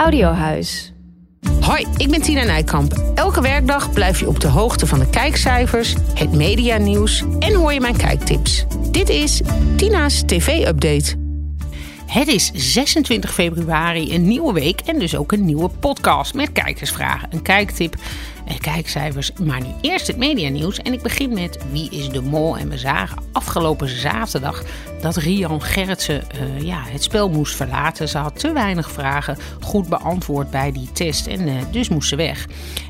Audiohuis. Hoi, ik ben Tina Nijkamp. Elke werkdag blijf je op de hoogte van de kijkcijfers, het medianieuws en hoor je mijn kijktips. Dit is Tina's TV-update. Het is 26 februari, een nieuwe week en dus ook een nieuwe podcast met kijkersvragen, een kijktip kijkcijfers. Maar nu eerst het medianieuws en ik begin met Wie is de Mol? En we zagen afgelopen zaterdag dat Rian Gerritsen uh, ja, het spel moest verlaten. Ze had te weinig vragen goed beantwoord bij die test en uh, dus moest ze weg.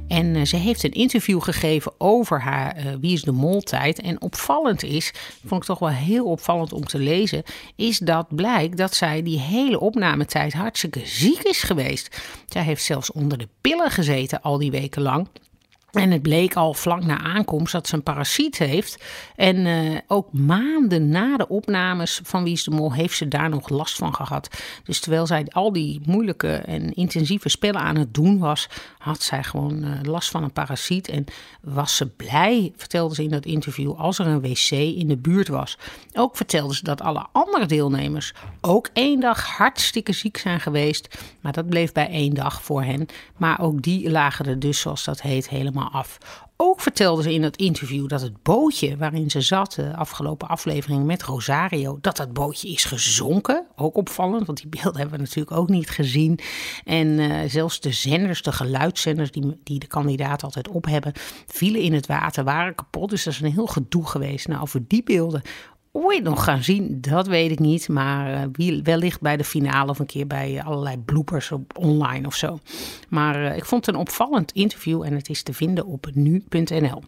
En uh, ze heeft een interview gegeven over haar Wie is de Mol tijd. En opvallend is, vond ik toch wel heel opvallend om te lezen, is dat blijkt dat zij die hele opnametijd hartstikke ziek is geweest. Zij heeft zelfs onder de pillen gezeten al die weken lang. En het bleek al vlak na aankomst dat ze een parasiet heeft. En uh, ook maanden na de opnames van Wie is de Mol heeft ze daar nog last van gehad. Dus terwijl zij al die moeilijke en intensieve spellen aan het doen was, had zij gewoon uh, last van een parasiet. En was ze blij, vertelde ze in dat interview, als er een wc in de buurt was. Ook vertelde ze dat alle andere deelnemers ook één dag hartstikke ziek zijn geweest. Maar dat bleef bij één dag voor hen. Maar ook die lagen er dus, zoals dat heet, helemaal af. Ook vertelde ze in dat interview dat het bootje waarin ze zat, de afgelopen aflevering met Rosario, dat dat bootje is gezonken. Ook opvallend, want die beelden hebben we natuurlijk ook niet gezien. En uh, zelfs de zenders, de geluidszenders die, die de kandidaat altijd op hebben, vielen in het water, waren kapot. Dus dat is een heel gedoe geweest. Nou, over die beelden ooit nog gaan zien, dat weet ik niet. Maar uh, wellicht bij de finale of een keer bij allerlei bloopers op online of zo. Maar uh, ik vond het een opvallend interview en het is te vinden op nu.nl.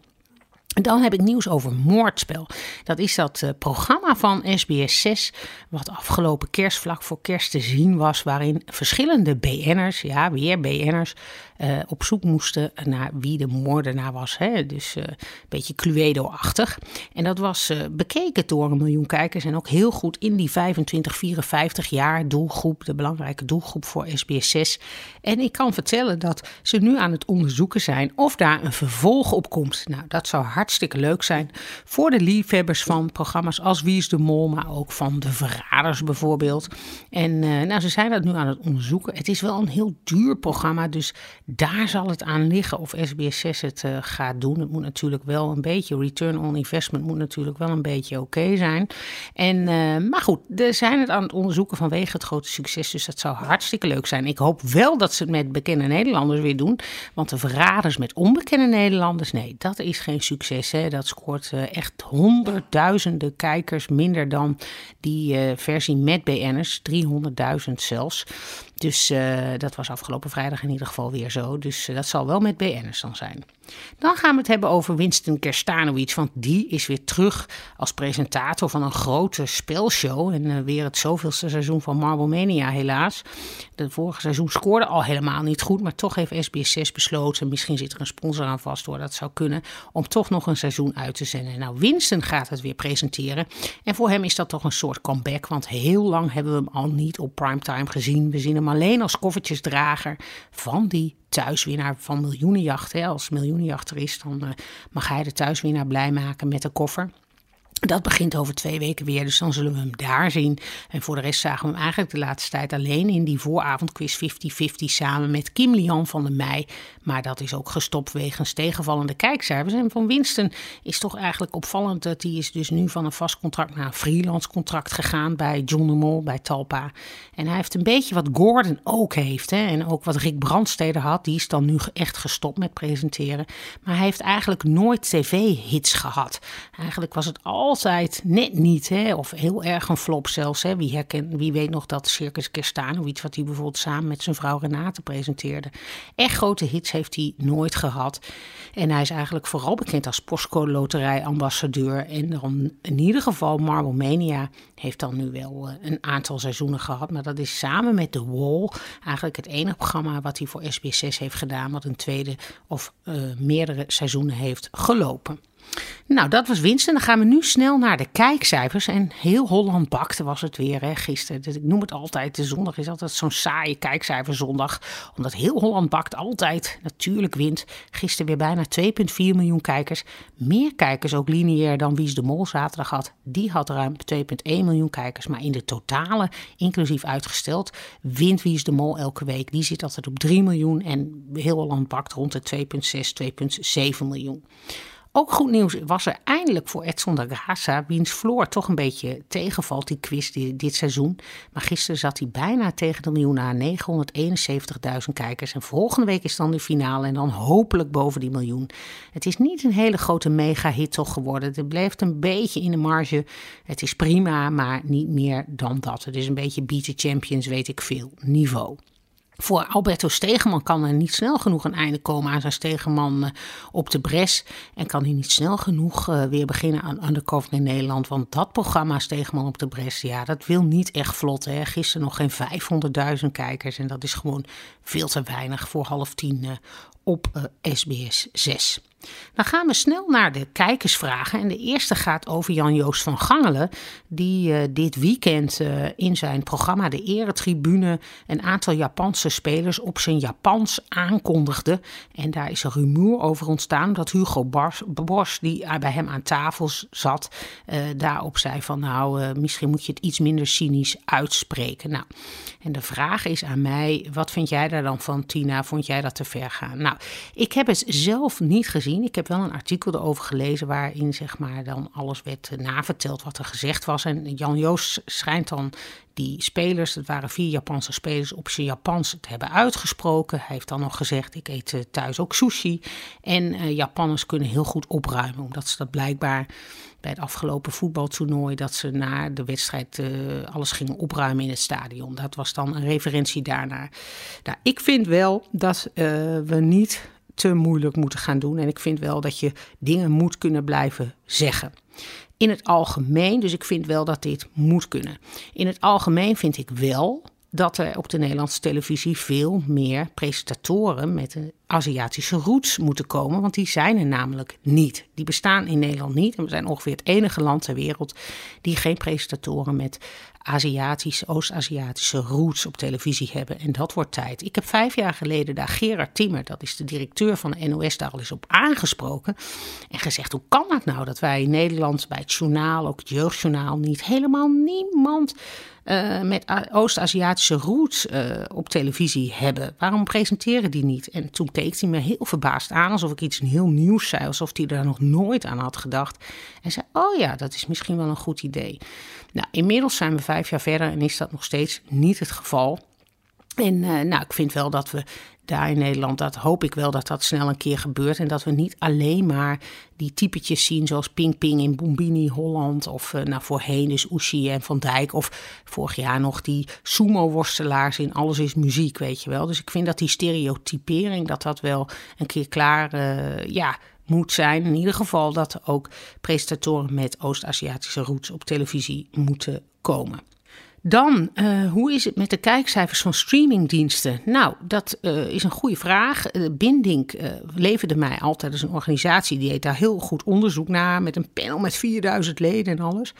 Dan heb ik nieuws over Moordspel. Dat is dat uh, programma van SBS 6, wat afgelopen kerst, vlak voor kerst te zien was, waarin verschillende BN'ers, ja, weer BN'ers, uh, op zoek moesten naar wie de moordenaar was. Hè? Dus uh, een beetje Cluedo-achtig. En dat was bekeken door een miljoen kijkers en ook heel goed in die 25, 54 jaar doelgroep, de belangrijke doelgroep voor SBS 6. En ik kan vertellen dat ze nu aan het onderzoeken zijn of daar een vervolg op komt. Nou, dat zou hartstikke leuk zijn voor de liefhebbers van programma's als Wie is de Mol, maar ook van De Verraders bijvoorbeeld. En nou, ze zijn dat nu aan het onderzoeken. Het is wel een heel duur programma, dus daar zal het aan liggen of SBS 6 het uh, gaat doen. Het moet natuurlijk wel een beetje, return on investment moet natuurlijk wel een beetje oké zijn. En, uh, maar goed, ze zijn het aan het onderzoeken vanwege het grote succes. Dus dat zou hartstikke leuk zijn. Ik hoop wel dat ze het met bekende Nederlanders weer doen. Want de verraders met onbekende Nederlanders, nee, dat is geen succes. Dat scoort uh, echt honderdduizenden kijkers minder dan die versie met BN'ers. 300.000 zelfs. Dus uh, dat was afgelopen vrijdag in ieder geval weer zo. Dus uh, dat zal wel met BN'ers dan zijn. Dan gaan we het hebben over Winston Kerstanovic, want die is weer terug als presentator van een grote spelshow. En uh, weer het zoveelste seizoen van Marble Mania helaas. De vorige seizoen scoorde al helemaal niet goed, maar toch heeft SBS 6 besloten, misschien zit er een sponsor aan vast hoor, dat zou kunnen, om toch nog een seizoen uit te zenden. Nou, Winston gaat het weer presenteren. En voor hem is dat toch een soort comeback, want heel lang hebben we hem al niet op primetime gezien. We zien hem alleen als koffertjesdrager van die thuiswinnaar van miljoenenjacht. Als miljoenenjachter is, dan uh, mag hij de thuiswinnaar blij maken met de koffer. Dat begint over twee weken weer, dus dan zullen we hem daar zien. En voor de rest zagen we hem eigenlijk de laatste tijd alleen in die vooravondquiz 50-50 samen met Kim Lian van der Meij. Maar dat is ook gestopt wegens tegenvallende kijkcijfers. En van Winston is toch eigenlijk opvallend dat hij is dus nu van een vast contract naar een freelance contract gegaan bij John de Mol, bij Talpa. En hij heeft een beetje wat Gordon ook heeft. Hè, en ook wat Rick Brandsteder had, die is dan nu echt gestopt met presenteren. Maar hij heeft eigenlijk nooit tv-hits gehad. Eigenlijk was het al altijd net niet, hè, of heel erg een flop zelfs. Hè. Wie, herken, wie weet nog dat Circus iets wat hij bijvoorbeeld samen met zijn vrouw Renate presenteerde. Echt grote hits heeft hij nooit gehad. En hij is eigenlijk vooral bekend als postcode loterij ambassadeur. En dan in ieder geval Marble Mania heeft dan nu wel eh, een aantal seizoenen gehad. Maar dat is samen met The Wall eigenlijk het enige programma wat hij voor SBS6 heeft gedaan. Wat een tweede of uh, meerdere seizoenen heeft gelopen. Nou, dat was winst. En dan gaan we nu snel naar de kijkcijfers. En heel Holland bakte was het weer gisteren. Dus ik noem het altijd, de zondag is altijd zo'n saaie kijkcijferzondag. Omdat heel Holland bakt altijd natuurlijk wint. Gisteren weer bijna 2,4 miljoen kijkers. Meer kijkers ook lineair dan Wies de Mol zaterdag had. Die had ruim 2,1 miljoen kijkers. Maar in de totale, inclusief uitgesteld, wint Wies de Mol elke week. Die zit altijd op 3 miljoen. En heel Holland bakt rond de 2,6, 2,7 miljoen. Ook goed nieuws was er eindelijk voor Edson da Graça, wiens Floor toch een beetje tegenvalt, die quiz dit, seizoen. Maar gisteren zat hij bijna tegen de miljoen aan, 971.000 kijkers. En volgende week is dan de finale en dan hopelijk boven die miljoen. Het is niet een hele grote mega-hit toch geworden. Het blijft een beetje in de marge. Het is prima, maar niet meer dan dat. Het is een beetje beat the champions, weet ik veel, niveau. Voor Alberto Stegeman kan er niet snel genoeg een einde komen aan zijn Stegeman eh, op de Bres. En kan hij niet snel genoeg eh, weer beginnen aan Undercover in Nederland. Want dat programma Stegeman op de Bres, ja, dat wil niet echt vlot. Hè. Gisteren nog geen 500.000 kijkers. En dat is gewoon veel te weinig voor half tien eh, op SBS 6. Dan gaan we snel naar de kijkersvragen. En de eerste gaat over Jan-Joost van Gangelen, die uh, dit weekend uh, in zijn programma De Eretribune een aantal Japanse spelers op zijn Japans aankondigde. En daar is een rumoer over ontstaan dat Hugo Bars, die bij hem aan tafel zat, daarop zei van nou, misschien moet je het iets minder cynisch uitspreken. Nou, en de vraag is aan mij, wat vind jij daar dan van, Tina? Vond jij dat te ver gaan? Nou, ik heb het zelf niet gezien. Ik heb wel een artikel erover gelezen waarin zeg maar dan alles werd eh, naverteld wat er gezegd was. En Jan Joost schijnt dan die spelers, het waren vier Japanse spelers, op zijn Japans te hebben uitgesproken. Hij heeft dan nog gezegd, ik eet eh, thuis ook sushi. En uh, Japanners kunnen heel goed opruimen, omdat ze dat blijkbaar bij het afgelopen voetbaltoernooi, dat ze na de wedstrijd alles gingen opruimen in het stadion. Dat was dan een referentie daarnaar. Nou, ik vind wel dat we niet te moeilijk moeten gaan doen. En ik vind wel dat je dingen moet kunnen blijven zeggen. In het algemeen, dus ik vind wel dat dit moet kunnen. In het algemeen vind ik wel dat er op de Nederlandse televisie veel meer presentatoren met een Aziatische roots moeten komen, want die zijn er namelijk niet. Die bestaan in Nederland niet en we zijn ongeveer het enige land ter wereld die geen presentatoren met Aziatische, Oost-Aziatische roots op televisie hebben. En dat wordt tijd. Ik heb vijf jaar geleden daar Gerard Timmer, dat is de directeur van de NOS, daar al eens op aangesproken. En gezegd: hoe kan dat nou dat wij in Nederland bij het journaal, ook het jeugdjournaal, niet helemaal niemand uh, met Oost-Aziatische roots uh, op televisie hebben. Waarom presenteren die niet? En toen keek hij me heel verbaasd aan, alsof ik iets heel nieuws zei, alsof hij daar nog nooit aan had gedacht. En zei: Oh ja, dat is misschien wel een goed idee. Nou, inmiddels zijn we vijf jaar verder en is dat nog steeds niet het geval. En uh, nou, ik vind wel dat we daar in Nederland, dat hoop ik wel dat dat snel een keer gebeurt. En dat we niet alleen maar die typetjes zien zoals Ping Ping in Bombini Holland. Of uh, nou voorheen dus Oeshi en Van Dijk. Of vorig jaar nog die sumo-worstelaars in Alles is Muziek, weet je wel. Dus ik vind dat die stereotypering, dat dat wel een keer klaar, uh, ja moet zijn. In ieder geval dat ook presentatoren met Oost-Aziatische roots op televisie moeten komen. Dan, uh, hoe is het met de kijkcijfers van streamingdiensten? Nou, dat uh, is een goede vraag. Uh, Bindink leverde mij altijd als een organisatie die deed daar heel goed onderzoek naar. Met een panel met 4000 leden en alles.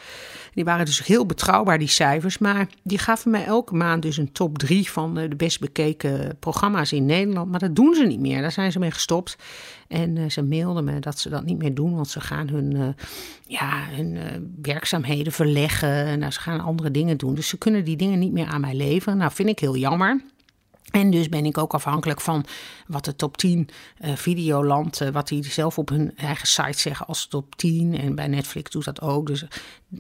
Die waren dus heel betrouwbaar, die cijfers. Maar die gaven mij elke maand dus een top 3 van de best bekeken programma's in Nederland. Maar dat doen ze niet meer. Daar zijn ze mee gestopt. En ze mailden me dat ze dat niet meer doen, want ze gaan hun, ja, hun werkzaamheden verleggen. Nou, ze gaan andere dingen doen. Dus ze kunnen die dingen niet meer aan mij leveren. Nou, vind ik heel jammer. En dus ben ik ook afhankelijk van wat de top 10 uh, Videoland, uh, wat die zelf op hun eigen site zeggen als top 10. En bij Netflix doet dat ook. Dus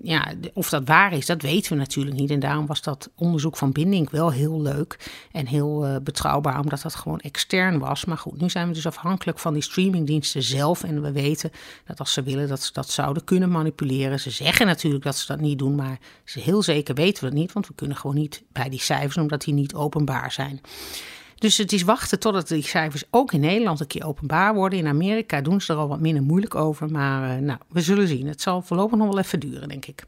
ja, of dat waar is, dat weten we natuurlijk niet. En daarom was dat onderzoek van Binding wel heel leuk en heel uh, betrouwbaar, omdat dat gewoon extern was. Maar goed, nu zijn we dus afhankelijk van die streamingdiensten zelf. En we weten dat als ze willen, dat ze dat zouden kunnen manipuleren. Ze zeggen natuurlijk dat ze dat niet doen, maar ze heel zeker weten we het niet, want we kunnen gewoon niet bij die cijfers, omdat die niet openbaar zijn. Dus het is wachten totdat die cijfers ook in Nederland een keer openbaar worden. In Amerika doen ze er al wat minder moeilijk over. Maar uh, nou, we zullen zien. Het zal voorlopig nog wel even duren, denk ik.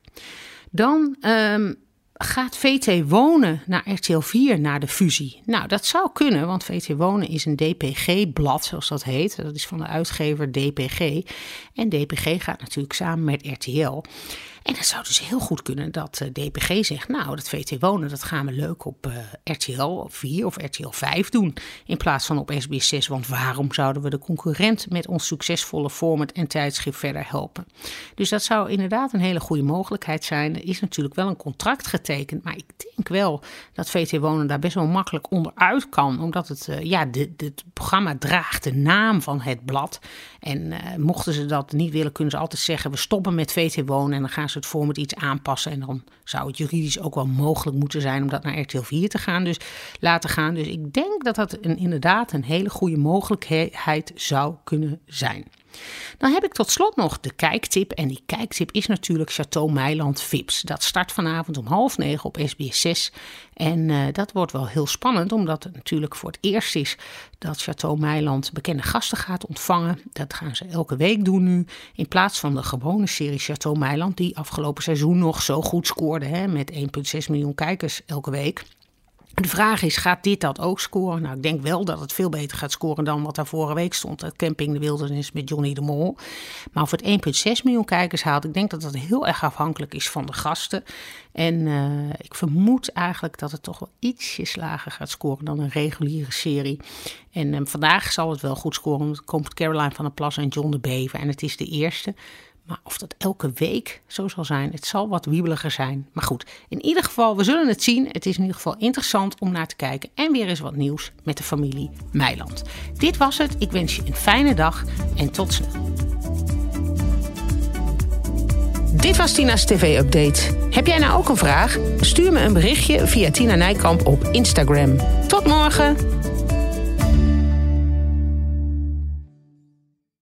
Dan um, gaat VT Wonen naar RTL 4 naar de fusie? Nou, dat zou kunnen, want VT Wonen is een DPG-blad, zoals dat heet. Dat is van de uitgever DPG. En DPG gaat natuurlijk samen met RTL. En het zou dus heel goed kunnen dat eh, DPG zegt: Nou, dat VT Wonen, dat gaan we leuk op uh, RTL 4 of RTL 5 doen. In plaats van op SBS 6. Want waarom zouden we de concurrent met ons succesvolle format en tijdschrift verder helpen? Dus dat zou inderdaad een hele goede mogelijkheid zijn. Er is natuurlijk wel een contract getekend. Maar ik denk wel dat VT Wonen daar best wel makkelijk onderuit kan. Omdat het, uh, ja, het programma draagt de naam van het blad. En mochten ze dat niet willen, kunnen ze altijd zeggen: We stoppen met VT Wonen en dan gaan ze het vorm iets aanpassen. En dan zou het juridisch ook wel mogelijk moeten zijn om dat naar RTL 4 te gaan. Dus laten gaan. Dus ik denk dat dat inderdaad een hele goede mogelijkheid zou kunnen zijn. Dan heb ik tot slot nog de kijktip. En die kijktip is natuurlijk Chateau Meiland Vips. Dat start vanavond om half negen op SBS 6. En uh, dat wordt wel heel spannend, omdat het natuurlijk voor het eerst is dat Chateau Meiland bekende gasten gaat ontvangen. Dat gaan ze elke week doen nu. In plaats van de gewone serie Chateau Meiland, die afgelopen seizoen nog zo goed scoorde hè, met 1,6 miljoen kijkers elke week. De vraag is, gaat dit dat ook scoren? Nou, ik denk wel dat het veel beter gaat scoren dan wat daar vorige week stond. Het Camping de Wildernis met Johnny de Mol. Maar of het 1,6 miljoen kijkers haalt, ik denk dat dat heel erg afhankelijk is van de gasten. En uh, ik vermoed eigenlijk dat het toch wel ietsje lager gaat scoren dan een reguliere serie. En uh, vandaag zal het wel goed scoren, want komt Caroline van der Plas en John de Bever. En het is de eerste. Maar of dat elke week zo zal zijn, het zal wat wiebeliger zijn. Maar goed, in ieder geval, we zullen het zien. Het is in ieder geval interessant om naar te kijken. En weer eens wat nieuws met de familie Meiland. Dit was het. Ik wens je een fijne dag en tot snel. Dit was Tina's TV-update. Heb jij nou ook een vraag? Stuur me een berichtje via Tina Nijkamp op Instagram. Tot morgen!